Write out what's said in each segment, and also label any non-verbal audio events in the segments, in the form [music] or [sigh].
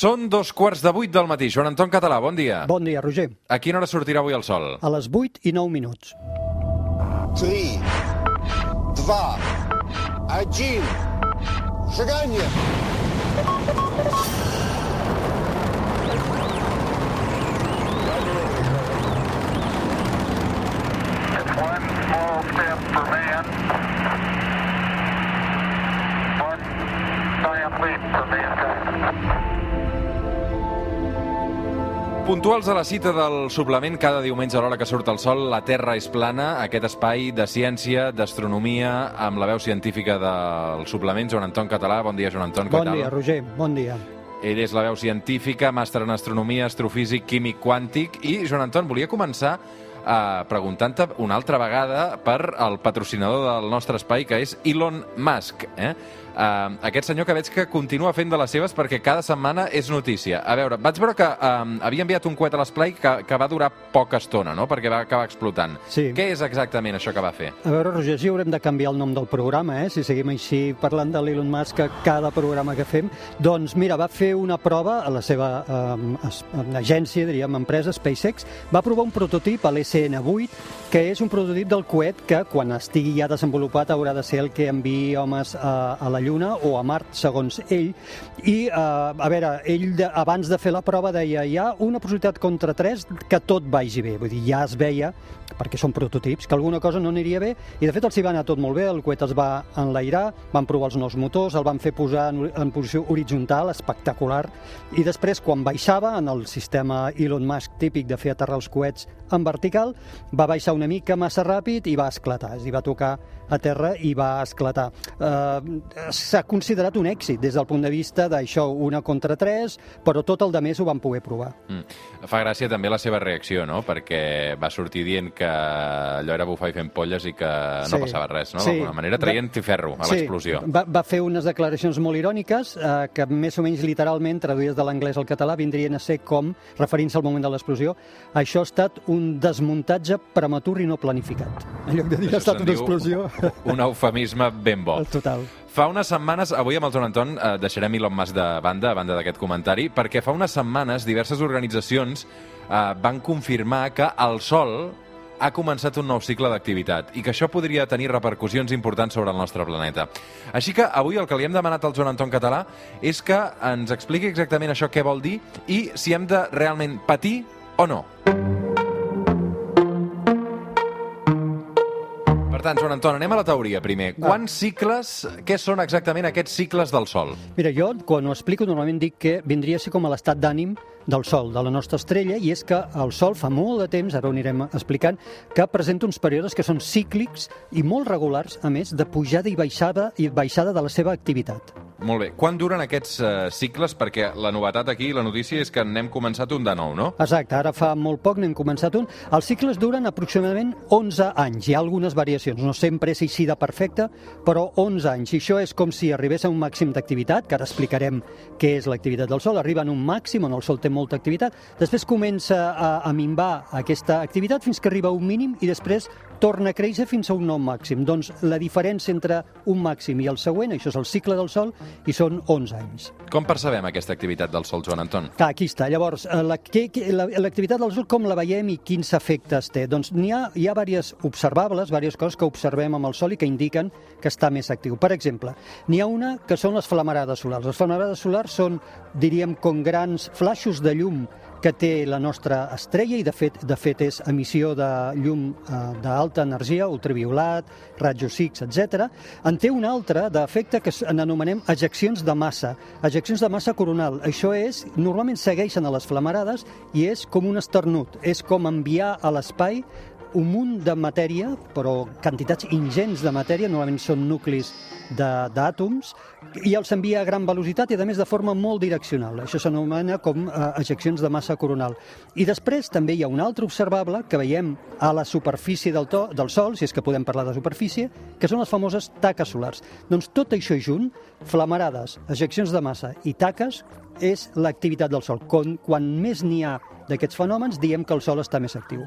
Són dos quarts de vuit del matí. Joan Anton Català, bon dia. Bon dia, Roger. A quina hora sortirà avui el sol? A les vuit i nou minuts. 3, 2, 1, seganya! Thank you. Puntuals a la cita del suplement, cada diumenge a l'hora que surt el sol, la Terra és plana, aquest espai de ciència, d'astronomia, amb la veu científica del suplement, Joan Anton Català. Bon dia, Joan Anton, què Bon tal? dia, Roger. Bon dia. Ell és la veu científica, màster en astronomia, astrofísic, químic quàntic, i, Joan Anton, volia començar eh, preguntant-te una altra vegada per el patrocinador del nostre espai, que és Elon Musk. Eh? Uh, aquest senyor que veig que continua fent de les seves perquè cada setmana és notícia. A veure, vaig veure que um, havia enviat un coet a l'esplai que, que va durar poca estona, no?, perquè va acabar explotant. Sí. Què és exactament això que va fer? A veure, Roger, si haurem de canviar el nom del programa, eh? si seguim així parlant de l'Elon Musk a cada programa que fem. Doncs mira, va fer una prova a la seva eh, agència, diríem, empresa, SpaceX, va provar un prototip a l'SN8, que és un prototip del coet que, quan estigui ja desenvolupat, haurà de ser el que enviï homes a, a la Lluna o a Mart, segons ell. I, eh, a veure, ell de, abans de fer la prova deia hi ha una possibilitat contra 3 que tot vagi bé. Vull dir, ja es veia, perquè són prototips, que alguna cosa no aniria bé, i de fet els hi va anar tot molt bé, el coet es va enlairar, van provar els nous motors, el van fer posar en, en posició horitzontal, espectacular, i després, quan baixava, en el sistema Elon Musk típic de fer aterrar els coets en vertical, va baixar una mica massa ràpid i va esclatar, és a dir, va tocar a terra i va esclatar. Eh, S'ha considerat un èxit des del punt de vista d'això, una contra tres, però tot el de més ho van poder provar. Mm. Fa gràcia també la seva reacció, no?, perquè va sortir dient que allò era bufar i fent polles i que no Sí. passava res, no?, Sí. d'alguna manera, traient ferro a l'explosió. Sí, va, va fer unes declaracions molt iròniques eh, que més o menys literalment, traduïdes de l'anglès al català, vindrien a ser com, referint-se al moment de l'explosió, això ha estat un desmuntatge prematur i no planificat. En lloc de dir ha estat una explosió... [laughs] Un eufemisme ben bo. Total. Fa unes setmanes, avui amb el Joan Anton eh, deixarem Elon Musk de banda, a banda d'aquest comentari, perquè fa unes setmanes diverses organitzacions eh, van confirmar que el Sol ha començat un nou cicle d'activitat i que això podria tenir repercussions importants sobre el nostre planeta. Així que avui el que li hem demanat al Joan Anton Català és que ens expliqui exactament això què vol dir i si hem de realment patir o no. Per tant, Joan Anton, anem a la teoria primer. Quants cicles, què són exactament aquests cicles del Sol? Mira, jo quan ho explico normalment dic que vindria a ser com a l'estat d'ànim del Sol, de la nostra estrella, i és que el Sol fa molt de temps, ara ho anirem explicant, que presenta uns períodes que són cíclics i molt regulars, a més, de pujada i baixada i baixada de la seva activitat. Molt bé. Quan duren aquests eh, cicles? Perquè la novetat aquí, la notícia, és que n'hem començat un de nou, no? Exacte, ara fa molt poc n'hem començat un. Els cicles duren aproximadament 11 anys. Hi ha algunes variacions, no sempre és així de perfecte, però 11 anys. I això és com si arribés a un màxim d'activitat, que ara explicarem què és l'activitat del Sol. Arriba en un màxim on el Sol té molta activitat, després comença a, a minvar aquesta activitat fins que arriba a un mínim i després torna a créixer fins a un nou màxim. Doncs la diferència entre un màxim i el següent, això és el cicle del Sol, i són 11 anys. Com percebem aquesta activitat del Sol, Joan Anton? Clar, aquí està. Llavors, eh, l'activitat del Sol com la veiem i quins efectes té? Doncs n'hi ha, hi ha diverses observables, diverses coses que observem amb el Sol i que indiquen que està més actiu. Per exemple, n'hi ha una que són les flamarades solars. Les flamarades solars són, diríem, com grans flaixos de llum que té la nostra estrella i de fet de fet és emissió de llum eh, d'alta energia, ultraviolat, rajos X, etc. En té un altre d'efecte que n'anomenem ejeccions de massa, ejeccions de massa coronal. Això és, normalment segueixen a les flamarades i és com un esternut, és com enviar a l'espai un munt de matèria, però quantitats ingents de matèria, normalment són nuclis d'àtoms, i els envia a gran velocitat i, a més, de forma molt direccional. Això s'anomena com eh, ejeccions de massa coronal. I després també hi ha un altre observable que veiem a la superfície del, to, del Sol, si és que podem parlar de superfície, que són les famoses taques solars. Doncs tot això junt, flamarades, ejeccions de massa i taques, és l'activitat del Sol. Quan, quan més n'hi ha d'aquests fenòmens, diem que el Sol està més actiu.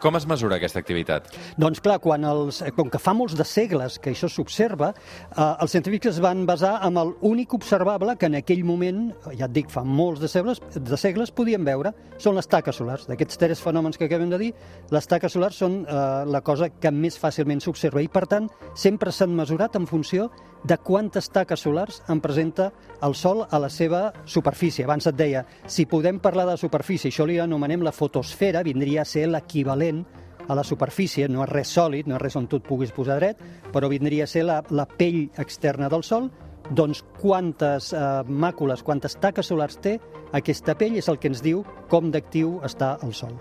Com es mesura aquesta activitat? Doncs clar, quan els, eh, com que fa molts de segles que això s'observa, eh, els científics es van basar en l'únic observable que en aquell moment, ja et dic, fa molts de segles, de segles podíem veure, són les taques solars. D'aquests tres fenòmens que acabem de dir, les taques solars són eh, la cosa que més fàcilment s'observa i, per tant, sempre s'han mesurat en funció de quantes taques solars en presenta el Sol a la seva superfície. Abans et deia, si podem parlar de superfície, això li anomenem la fotosfera, vindria a ser l'equivalent a la superfície, no és res sòlid, no és res on tu et puguis posar dret, però vindria a ser la, la pell externa del Sol, doncs quantes eh, màcules, quantes taques solars té aquesta pell és el que ens diu com d'actiu està el Sol.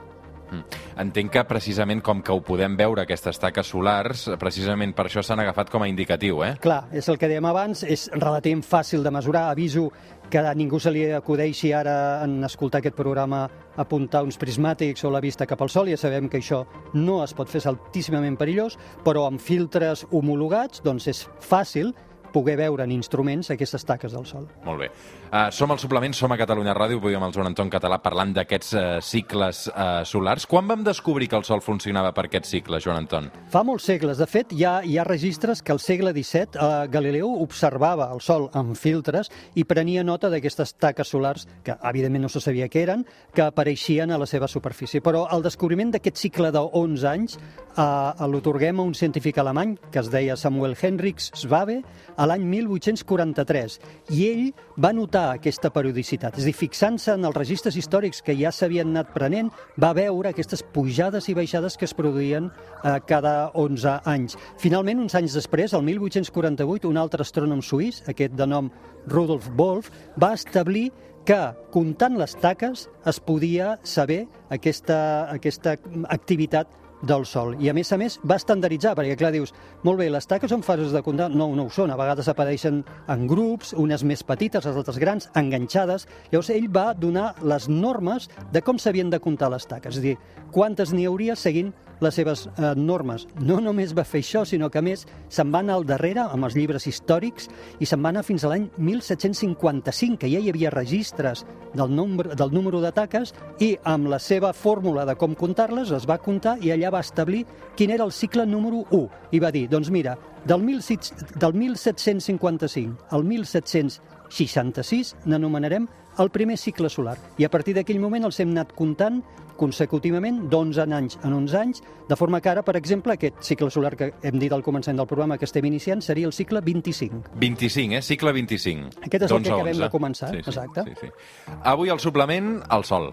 Mm. Entenc que precisament com que ho podem veure, aquestes taques solars, precisament per això s'han agafat com a indicatiu, eh? Clar, és el que dèiem abans, és relativament fàcil de mesurar. Aviso que a ningú se li acudeixi ara en escoltar aquest programa apuntar uns prismàtics o la vista cap al sol, ja sabem que això no es pot fer, altíssimament perillós, però amb filtres homologats doncs és fàcil poder veure en instruments aquestes taques del sol. Molt bé. Uh, som al suplement, som a Catalunya Ràdio, avui amb el Joan Anton Català parlant d'aquests uh, cicles uh, solars. Quan vam descobrir que el Sol funcionava per aquests cicles, Joan Anton? Fa molts segles. De fet, hi ha, hi ha registres que al segle XVII eh, Galileu observava el Sol amb filtres i prenia nota d'aquestes taques solars, que evidentment no se sabia què eren, que apareixien a la seva superfície. Però el descobriment d'aquest cicle de 11 anys eh, l'otorguem a un científic alemany que es deia Samuel Henrich Svabe a l'any 1843 i ell va notar aquesta periodicitat. És a dir, fixant-se en els registres històrics que ja s'havien anat prenent, va veure aquestes pujades i baixades que es produïen eh, cada 11 anys. Finalment, uns anys després, el 1848, un altre astrònom suís, aquest de nom Rudolf Wolf, va establir que, comptant les taques, es podia saber aquesta, aquesta activitat del Sol. I a més a més va estandarditzar, perquè clar, dius, molt bé, les taques són fases de comptar? No, no ho són. A vegades apareixen en grups, unes més petites, les altres grans, enganxades. Llavors ell va donar les normes de com s'havien de comptar les taques. És a dir, quantes n'hi hauria seguint les seves eh, normes. No només va fer això, sinó que a més se'n va anar al darrere amb els llibres històrics i se'n va anar fins a l'any 1755, que ja hi havia registres del, nombre, del número de taques i amb la seva fórmula de com comptar-les es va comptar i allà va establir quin era el cicle número 1 i va dir, doncs mira, del, 16, del 1755 al 1766 n'anomenarem el primer cicle solar. I a partir d'aquell moment els hem anat comptant consecutivament d'11 anys en 11 anys, de forma que ara, per exemple, aquest cicle solar que hem dit al començament del programa que estem iniciant seria el cicle 25. 25, eh? Cicle 25. Aquest és el que D'11 a acabem 11. de començar, sí, sí, exacte. Sí, sí. Avui al suplement, el Sol.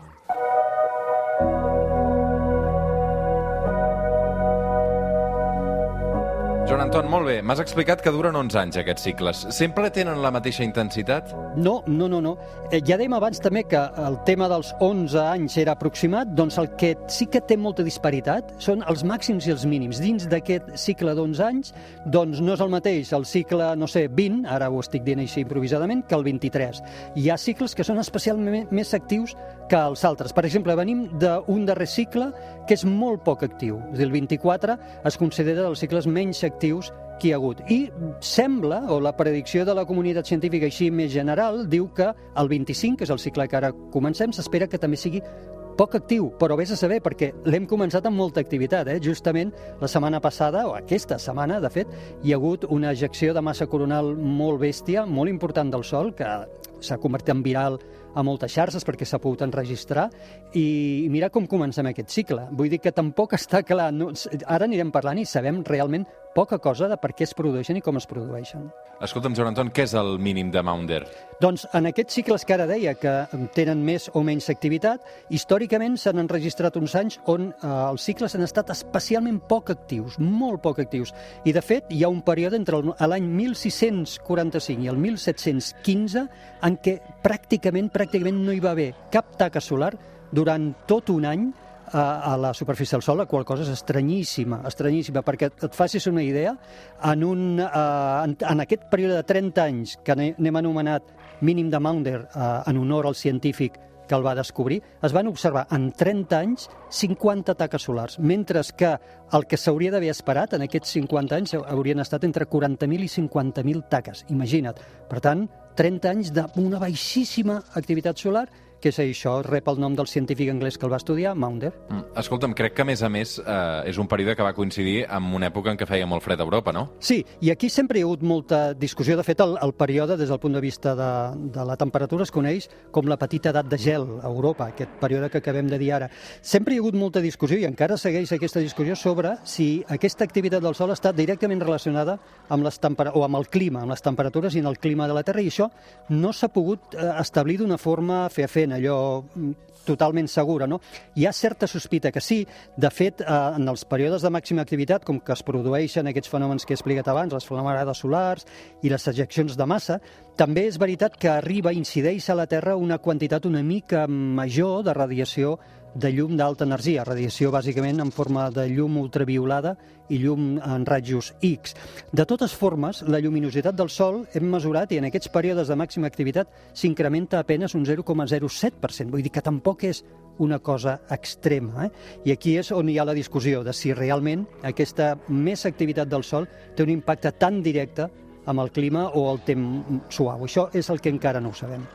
Joan Anton, molt bé. M'has explicat que duren 11 anys aquests cicles. Sempre tenen la mateixa intensitat? No, no, no, no. Eh, ja dèiem abans també que el tema dels 11 anys era aproximat, doncs el que sí que té molta disparitat són els màxims i els mínims. Dins d'aquest cicle d'11 anys, doncs no és el mateix el cicle, no sé, 20, ara ho estic dient així improvisadament, que el 23. Hi ha cicles que són especialment més actius que els altres. Per exemple, venim d'un darrer cicle que és molt poc actiu. És a dir, el 24 es considera dels cicles menys actius que hi ha hagut. I sembla, o la predicció de la comunitat científica així més general, diu que el 25, que és el cicle que ara comencem, s'espera que també sigui poc actiu, però vés a saber, perquè l'hem començat amb molta activitat. Eh? Justament la setmana passada, o aquesta setmana, de fet, hi ha hagut una ejecció de massa coronal molt bèstia, molt important del Sol, que s'ha convertit en viral a moltes xarxes perquè s'ha pogut enregistrar i mira com comencem aquest cicle. Vull dir que tampoc està clar. No, ara anirem parlant i sabem realment poca cosa de per què es produeixen i com es produeixen. Escolta'm, Joan Anton, què és el mínim de Maunder? Doncs en aquests cicles que ara deia, que tenen més o menys activitat, històricament s'han enregistrat uns anys on eh, els cicles han estat especialment poc actius, molt poc actius. I, de fet, hi ha un període entre el- l'any 1645 i el 1715 en què pràcticament, pràcticament no hi va haver cap taca solar durant tot un any a, a la superfície del Sol, la qual cosa és estranyíssima, estranyíssima, perquè et facis una idea, en, un, uh, en, en aquest període de 30 anys que n'he- n'hem anomenat mínim de Maunder uh, en honor al científic que el va descobrir, es van observar en 30 anys 50 taques solars, mentre que el que s'hauria d'haver esperat en aquests 50 anys haurien estat entre 40.000 i 50.000 taques, imagina't. Per tant, 30 anys d'una baixíssima activitat solar, que és això, rep el nom del científic anglès que el va estudiar, Maunder. Mm. Escolta'm, crec que a més a més eh, és un període que va coincidir amb una època en què feia molt fred a Europa, no? Sí, i aquí sempre hi ha hagut molta discussió. De fet, el, el període, des del punt de vista de, de la temperatura, es coneix com la petita edat de gel a Europa, aquest període que acabem de dir ara. Sempre hi ha hagut molta discussió i encara segueix aquesta discussió sobre si aquesta activitat del Sol està directament relacionada amb les o amb el clima, amb les temperatures i en el clima de la Terra, i això no s'ha pogut eh, establir d'una forma fefaent, allò mm, totalment segura. No? Hi ha certa sospita que sí. De fet, eh, en els períodes de màxima activitat, com que es produeixen aquests fenòmens que he explicat abans, les flamarades solars i les ejeccions de massa, també és veritat que arriba, incideix a la Terra una quantitat una mica major de radiació de llum d'alta energia, radiació bàsicament en forma de llum ultraviolada i llum en rajos X. De totes formes, la lluminositat del Sol hem mesurat i en aquests períodes de màxima activitat s'incrementa apenes un 0,07%, vull dir que tampoc és una cosa extrema. Eh? I aquí és on hi ha la discussió de si realment aquesta més activitat del Sol té un impacte tan directe amb el clima o el temps suau. Això és el que encara no ho sabem.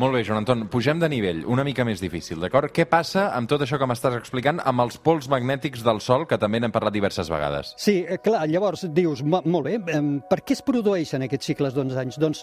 Molt bé, Joan Anton, pugem de nivell, una mica més difícil, d'acord? Què passa amb tot això que m'estàs explicant amb els pols magnètics del Sol, que també n'hem parlat diverses vegades? Sí, eh, clar, llavors dius, mo- molt bé, per què es produeixen aquests cicles d'11 anys? Doncs,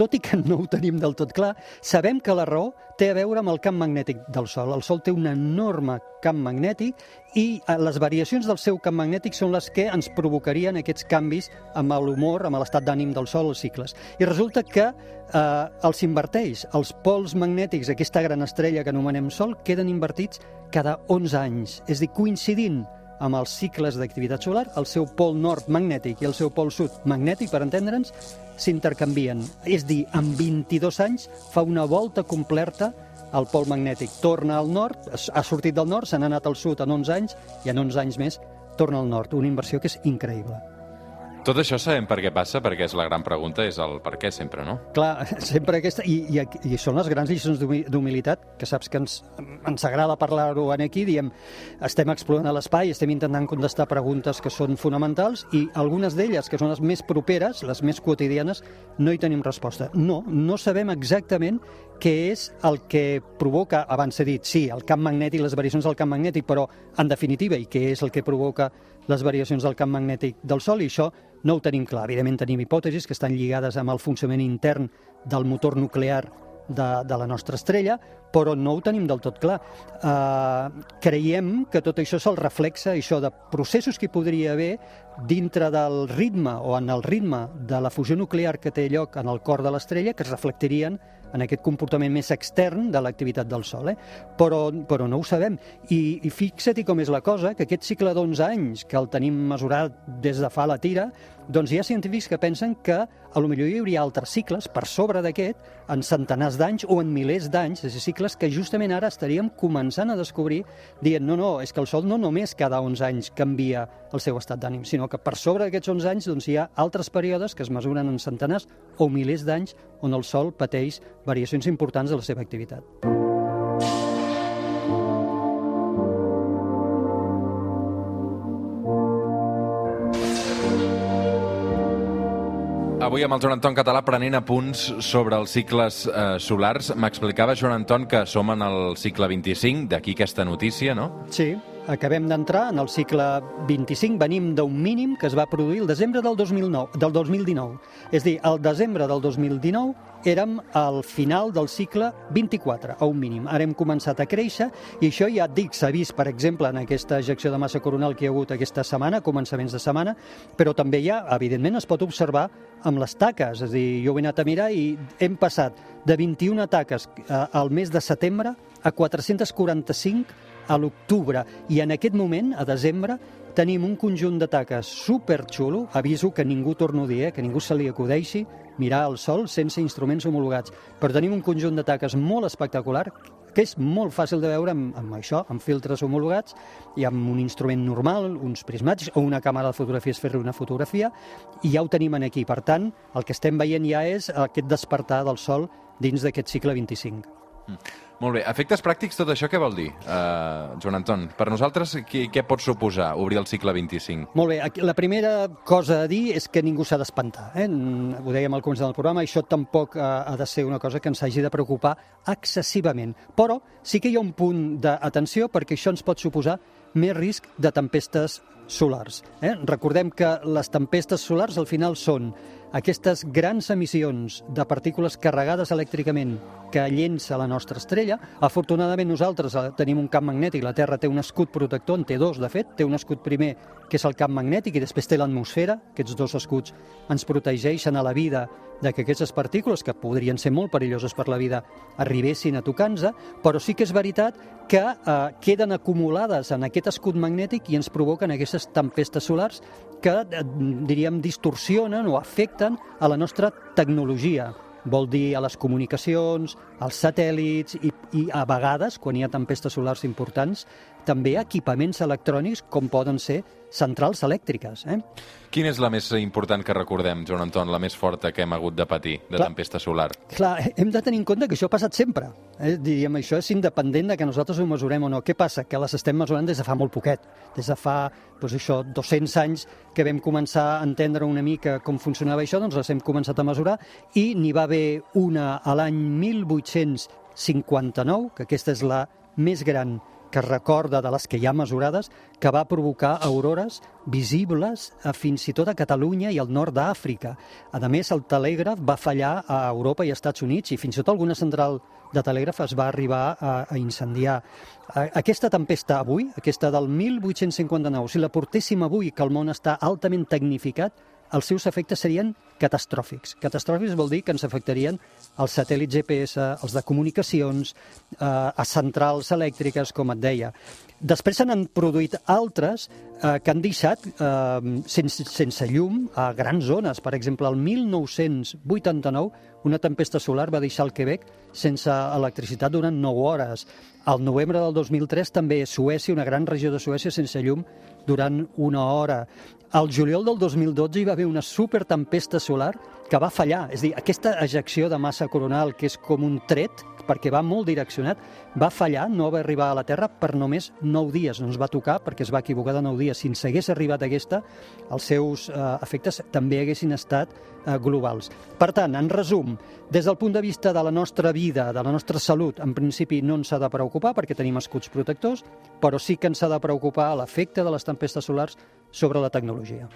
tot i que no ho tenim del tot clar, sabem que la raó té a veure amb el camp magnètic del Sol. El Sol té un enorme camp magnètic i eh, les variacions del seu camp magnètic són les que ens provocarien aquests canvis amb l'humor, amb l'estat d'ànim del Sol, els cicles. I resulta que eh, els inverteix. Els pols magnètics d'aquesta gran estrella que anomenem Sol queden invertits cada 11 anys. És a dir, coincidint amb els cicles d'activitat solar, el seu pol nord magnètic i el seu pol sud magnètic, per entendre'ns, s'intercanvien. És dir, en 22 anys fa una volta completa al pol magnètic. Torna al nord, ha sortit del nord, se n'ha anat al sud en 11 anys i en 11 anys més torna al nord. Una inversió que és increïble. Tot això sabem per què passa, perquè és la gran pregunta, és el per què sempre, no? Clar, [laughs] sempre aquesta... I, i, i són les grans lliçons d'humi- d'humilitat, que saps que ens, ens agrada parlar-ho aquí, diem, estem explorant l'espai, estem intentant contestar preguntes que són fonamentals i algunes d'elles, que són les més properes, les més quotidianes, no hi tenim resposta. No, no sabem exactament què és el que provoca, abans he dit, sí, el camp magnètic, les variacions del camp magnètic, però en definitiva, i què és el que provoca les variacions del camp magnètic del Sol, i això no ho tenim clar. Evidentment tenim hipòtesis que estan lligades amb el funcionament intern del motor nuclear de, de la nostra estrella, però no ho tenim del tot clar. Uh, creiem que tot això se'l reflexa, això de processos que hi podria haver dintre del ritme o en el ritme de la fusió nuclear que té lloc en el cor de l'estrella, que es reflectirien en aquest comportament més extern de l'activitat del Sol. Eh? Però, però no ho sabem. I, i fixa't com és la cosa, que aquest cicle d'11 anys, que el tenim mesurat des de fa la tira, doncs hi ha científics que pensen que a lo millor hi hauria altres cicles per sobre d'aquest en centenars d'anys o en milers d'anys, és cicles que justament ara estaríem començant a descobrir dient no, no, és que el Sol no només cada 11 anys canvia el seu estat d'ànim, sinó que per sobre d'aquests 11 anys doncs, hi ha altres períodes que es mesuren en centenars o milers d'anys on el Sol pateix variacions importants de la seva activitat. Avui amb el Joan Anton Català prenent apunts sobre els cicles eh, solars. M'explicava, Joan Anton, que som en el cicle 25, d'aquí aquesta notícia, no? Sí, acabem d'entrar en el cicle 25, venim d'un mínim que es va produir el desembre del, 2009, del 2019. És dir, al desembre del 2019 érem al final del cicle 24, a un mínim. Ara hem començat a créixer i això ja et dic, s'ha vist, per exemple, en aquesta ejecció de massa coronal que hi ha hagut aquesta setmana, començaments de setmana, però també ja, evidentment, es pot observar amb les taques. És a dir, jo he anat a mirar i hem passat de 21 taques eh, al mes de setembre a 445 a l'octubre i en aquest moment, a desembre, tenim un conjunt de taques superxulo, aviso que ningú torno a dir, eh, que ningú se li acudeixi mirar el sol sense instruments homologats, però tenim un conjunt de taques molt espectacular que és molt fàcil de veure amb, amb això, amb filtres homologats i amb un instrument normal, uns prismàtics o una càmera de fotografies fer-li una fotografia i ja ho tenim en aquí. Per tant, el que estem veient ja és aquest despertar del sol dins d'aquest cicle 25. Molt bé. Efectes pràctics, tot això què vol dir, uh, Joan Anton? Per nosaltres, què, què pot suposar obrir el cicle 25? Molt bé, la primera cosa a dir és que ningú s'ha d'espantar. Eh? Mm, Ho dèiem al començament del programa, això tampoc eh, ha de ser una cosa que ens hagi de preocupar excessivament. Però sí que hi ha un punt d'atenció perquè això ens pot suposar més risc de tempestes solars. Eh? Recordem que les tempestes solars al final són aquestes grans emissions de partícules carregades elèctricament que llença la nostra estrella. Afortunadament nosaltres eh, tenim un camp magnètic, la Terra té un escut protector, en té dos de fet, té un escut primer que és el camp magnètic i després té l'atmosfera, aquests dos escuts ens protegeixen a la vida de que aquestes partícules, que podrien ser molt perilloses per la vida, arribessin a tocar-nos, però sí que és veritat que eh, queden acumulades en aquest escut magnètic i ens provoquen aquestes tempestes solars que, eh, diríem, distorsionen o afecten a la nostra tecnologia. Vol dir a les comunicacions, als satèl·lits i, i a vegades, quan hi ha tempestes solars importants, també equipaments electrònics com poden ser centrals elèctriques. Eh? Quina és la més important que recordem, Joan Anton, la més forta que hem hagut de patir de Clar. tempesta solar? Clar, hem de tenir en compte que això ha passat sempre. Eh? Diríem, això és independent de que nosaltres ho mesurem o no. Què passa? Que les estem mesurant des de fa molt poquet. Des de fa, doncs això, 200 anys que vam començar a entendre una mica com funcionava això, doncs les hem començat a mesurar i n'hi va haver una a l'any 1859, que aquesta és la més gran que recorda de les que hi ha mesurades, que va provocar aurores visibles a, fins i tot a Catalunya i al nord d'Àfrica. A més, el telègraf va fallar a Europa i als Estats Units i fins i tot alguna central de telègraf es va arribar a, a incendiar. Aquesta tempesta avui, aquesta del 1859, si la portéssim avui, que el món està altament tecnificat, els seus efectes serien catastròfics. Catastròfics vol dir que ens afectarien els satèl·lits GPS, els de comunicacions, eh, a centrals elèctriques, com et deia. Després se n'han produït altres eh, que han deixat eh, sense, sense llum a grans zones. Per exemple, el 1989 una tempesta solar va deixar el Quebec sense electricitat durant 9 hores. Al novembre del 2003 també Suècia, una gran regió de Suècia, sense llum durant una hora. Al juliol del 2012 hi va haver una supertempesta solar que va fallar. És dir, aquesta ejecció de massa coronal, que és com un tret, perquè va molt direccionat, va fallar, no va arribar a la Terra per només 9 dies. No ens va tocar perquè es va equivocar de 9 dies. Si ens hagués arribat aquesta, els seus eh, efectes també haguessin estat eh, globals. Per tant, en resum, des del punt de vista de la nostra vida, de la nostra salut, en principi no ens ha de preocupar perquè tenim escuts protectors, però sí que ens ha de preocupar l'efecte de les tempestes solars sobre la tecnologia.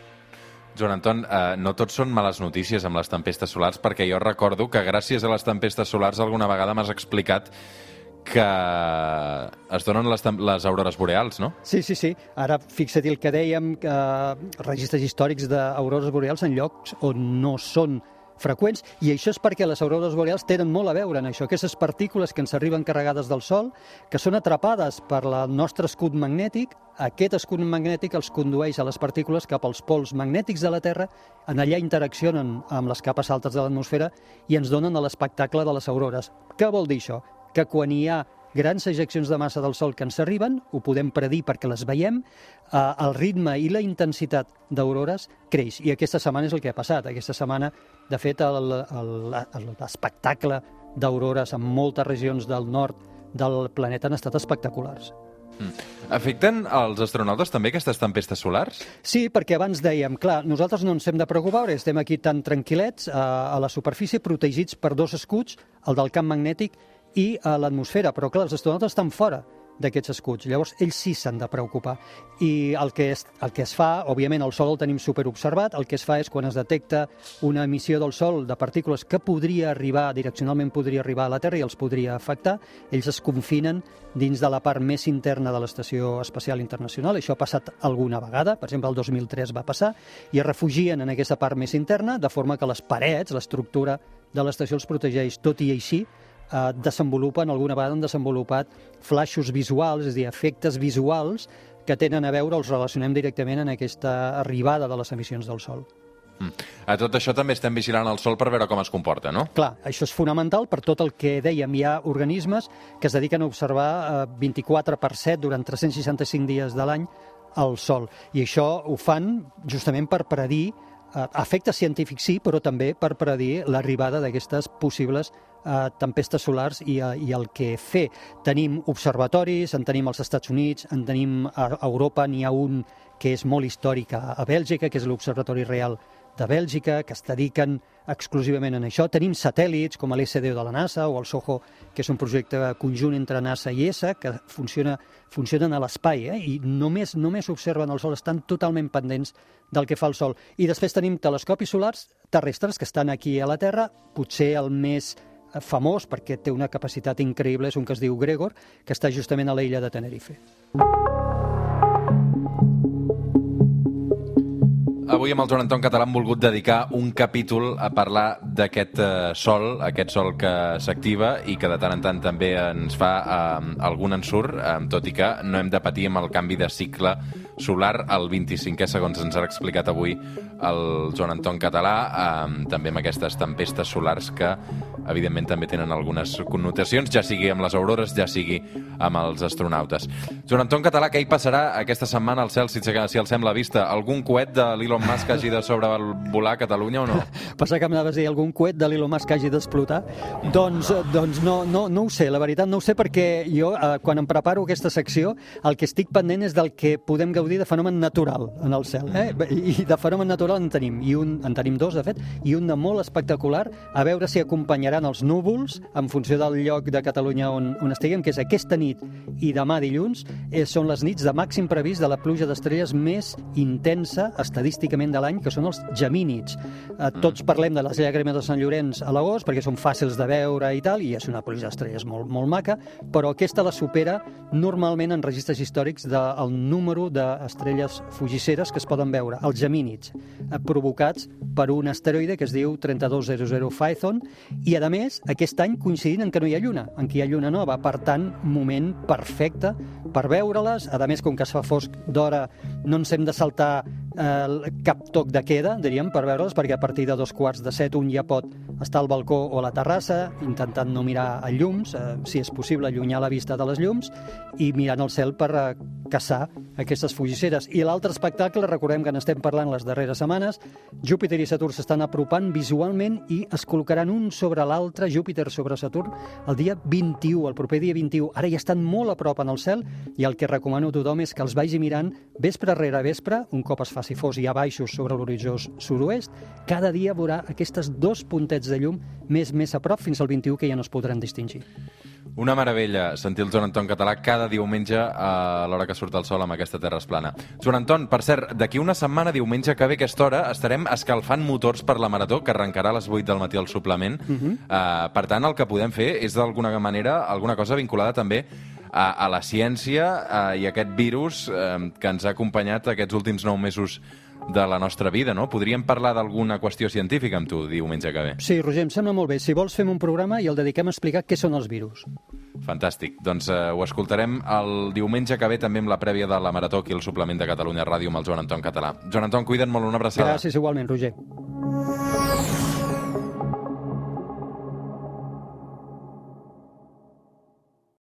Joan Anton, eh, no tot són males notícies amb les tempestes solars, perquè jo recordo que gràcies a les tempestes solars alguna vegada m'has explicat que es donen les, les aurores boreals, no? Sí, sí, sí. Ara fixa't el que dèiem, que registres històrics d'aurores boreals en llocs on no són freqüents, i això és perquè les aurores boreals tenen molt a veure en això. Aquestes partícules que ens arriben carregades del Sol, que són atrapades per el nostre escut magnètic, aquest escut magnètic els condueix a les partícules cap als pols magnètics de la Terra, en allà interaccionen amb les capes altes de l'atmosfera i ens donen l'espectacle de les aurores. Què vol dir això? Que quan hi ha grans ejeccions de massa del Sol que ens arriben, ho podem predir perquè les veiem, eh, el ritme i la intensitat d'aurores creix. I aquesta setmana és el que ha passat. Aquesta setmana, de fet, l'espectacle d'aurores en moltes regions del nord del planeta han estat espectaculars. Afecten els astronautes també aquestes tempestes solars? Sí, perquè abans dèiem, clar, nosaltres no ens hem de preocupar, estem aquí tan tranquil·lets eh, a la superfície, protegits per dos escuts, el del camp magnètic i a l'atmosfera, però clar, els astronautes estan fora d'aquests escuts. Llavors, ells sí s'han de preocupar. I el que, es, el que es fa, òbviament, el Sol el tenim superobservat, el que es fa és quan es detecta una emissió del Sol de partícules que podria arribar, direccionalment podria arribar a la Terra i els podria afectar, ells es confinen dins de la part més interna de l'Estació Espacial Internacional. Això ha passat alguna vegada, per exemple, el 2003 va passar, i es refugien en aquesta part més interna, de forma que les parets, l'estructura de l'estació els protegeix, tot i així, eh, desenvolupen, alguna vegada han desenvolupat flaixos visuals, és a dir, efectes visuals que tenen a veure, els relacionem directament en aquesta arribada de les emissions del Sol. Mm. A tot això també estem vigilant el Sol per veure com es comporta, no? Clar, això és fonamental per tot el que dèiem. Hi ha organismes que es dediquen a observar eh, 24 per 7 durant 365 dies de l'any al Sol. I això ho fan justament per predir eh, efectes científics sí, però també per predir l'arribada d'aquestes possibles eh, tempestes solars i, eh, i el que fer. Tenim observatoris, en tenim als Estats Units, en tenim a Europa, n'hi ha un que és molt històric a Bèlgica, que és l'Observatori Real de Bèlgica, que es dediquen exclusivament a això. Tenim satèl·lits com l'SDO de la NASA o el SOHO, que és un projecte conjunt entre NASA i ESA, que funciona, funcionen a l'espai, eh? i només, només observen el Sol, estan totalment pendents del que fa el Sol. I després tenim telescopis solars terrestres que estan aquí a la Terra, potser el més famós, perquè té una capacitat increïble, és un que es diu Gregor, que està justament a l'illa de Tenerife. Avui amb el Joan Anton Català hem volgut dedicar un capítol a parlar d'aquest eh, sol, aquest sol que s'activa i que de tant en tant també ens fa eh, algun ensurt, eh, tot i que no hem de patir amb el canvi de cicle solar al 25è, segons ens ha explicat avui el Joan Anton Català, eh, també amb aquestes tempestes solars que evidentment també tenen algunes connotacions, ja sigui amb les aurores, ja sigui amb els astronautes. Joan Anton Català, què hi passarà aquesta setmana al cel, si, si el sembla vista? Algun coet de l'Elon Musk hagi de sobrevolar Catalunya o no? [laughs] Passa que m'anaves a dir algun coet de l'Elon Musk hagi d'explotar? Doncs, doncs no, no, no ho sé, la veritat no ho sé perquè jo, eh, quan em preparo aquesta secció, el que estic pendent és del que podem gaudir de fenomen natural en el cel. Eh? I de fenomen natural en tenim, i un, en tenim dos, de fet, i un de molt espectacular, a veure si acompanyaran els núvols en funció del lloc de Catalunya on, on estiguem, que és aquesta nit i demà dilluns, eh, són les nits de màxim previst de la pluja d'estrelles més intensa estadísticament de l'any, que són els gemínids. Eh, tots parlem de les llàgrimes de Sant Llorenç a l'agost, perquè són fàcils de veure i tal, i és una pluja d'estrelles molt, molt maca, però aquesta la supera normalment en registres històrics del número d'estrelles fugisseres que es poden veure, els gemínids, provocats per un asteroide que es diu 3200 Phaethon, i a més, aquest any coincidint en que no hi ha lluna, en què hi ha lluna nova, per tant, moment perfecte per veure-les, a més, com que es fa fosc d'hora, no ens hem de saltar eh, cap toc de queda, diríem, per veure'ls, perquè a partir de dos quarts de set un ja pot estar al balcó o a la terrassa, intentant no mirar a llums, eh, si és possible allunyar la vista de les llums, i mirant el cel per eh, caçar aquestes fugisseres. I l'altre espectacle, recordem que n'estem parlant les darreres setmanes, Júpiter i Saturn s'estan apropant visualment i es col·locaran un sobre l'altre, Júpiter sobre Saturn, el dia 21, el proper dia 21. Ara ja estan molt a prop en el cel i el que recomano a tothom és que els vagi mirant vespre rere vespre, un cop es faci fos ja baixos sobre l'horitzó sud-oest, cada dia veurà aquestes dos puntets de llum més més a prop fins al 21 que ja no es podran distingir. Una meravella sentir el Joan Anton català cada diumenge a l'hora que surt el sol amb aquesta terra esplana. Joan Anton, per cert, d'aquí una setmana, diumenge que ve aquesta hora, estarem escalfant motors per la Marató, que arrencarà a les 8 del matí al suplement. Uh -huh. uh, per tant, el que podem fer és d'alguna manera alguna cosa vinculada també a, a la ciència uh, i a aquest virus uh, que ens ha acompanyat aquests últims nou mesos de la nostra vida, no? Podríem parlar d'alguna qüestió científica amb tu diumenge que ve. Sí, Roger, em sembla molt bé. Si vols, fem un programa i el dediquem a explicar què són els virus. Fantàstic. Doncs uh, ho escoltarem el diumenge que ve també amb la prèvia de la Marató aquí al suplement de Catalunya Ràdio amb el Joan Anton Català. Joan Anton, cuida't molt, una abraçada. Gràcies igualment, Roger.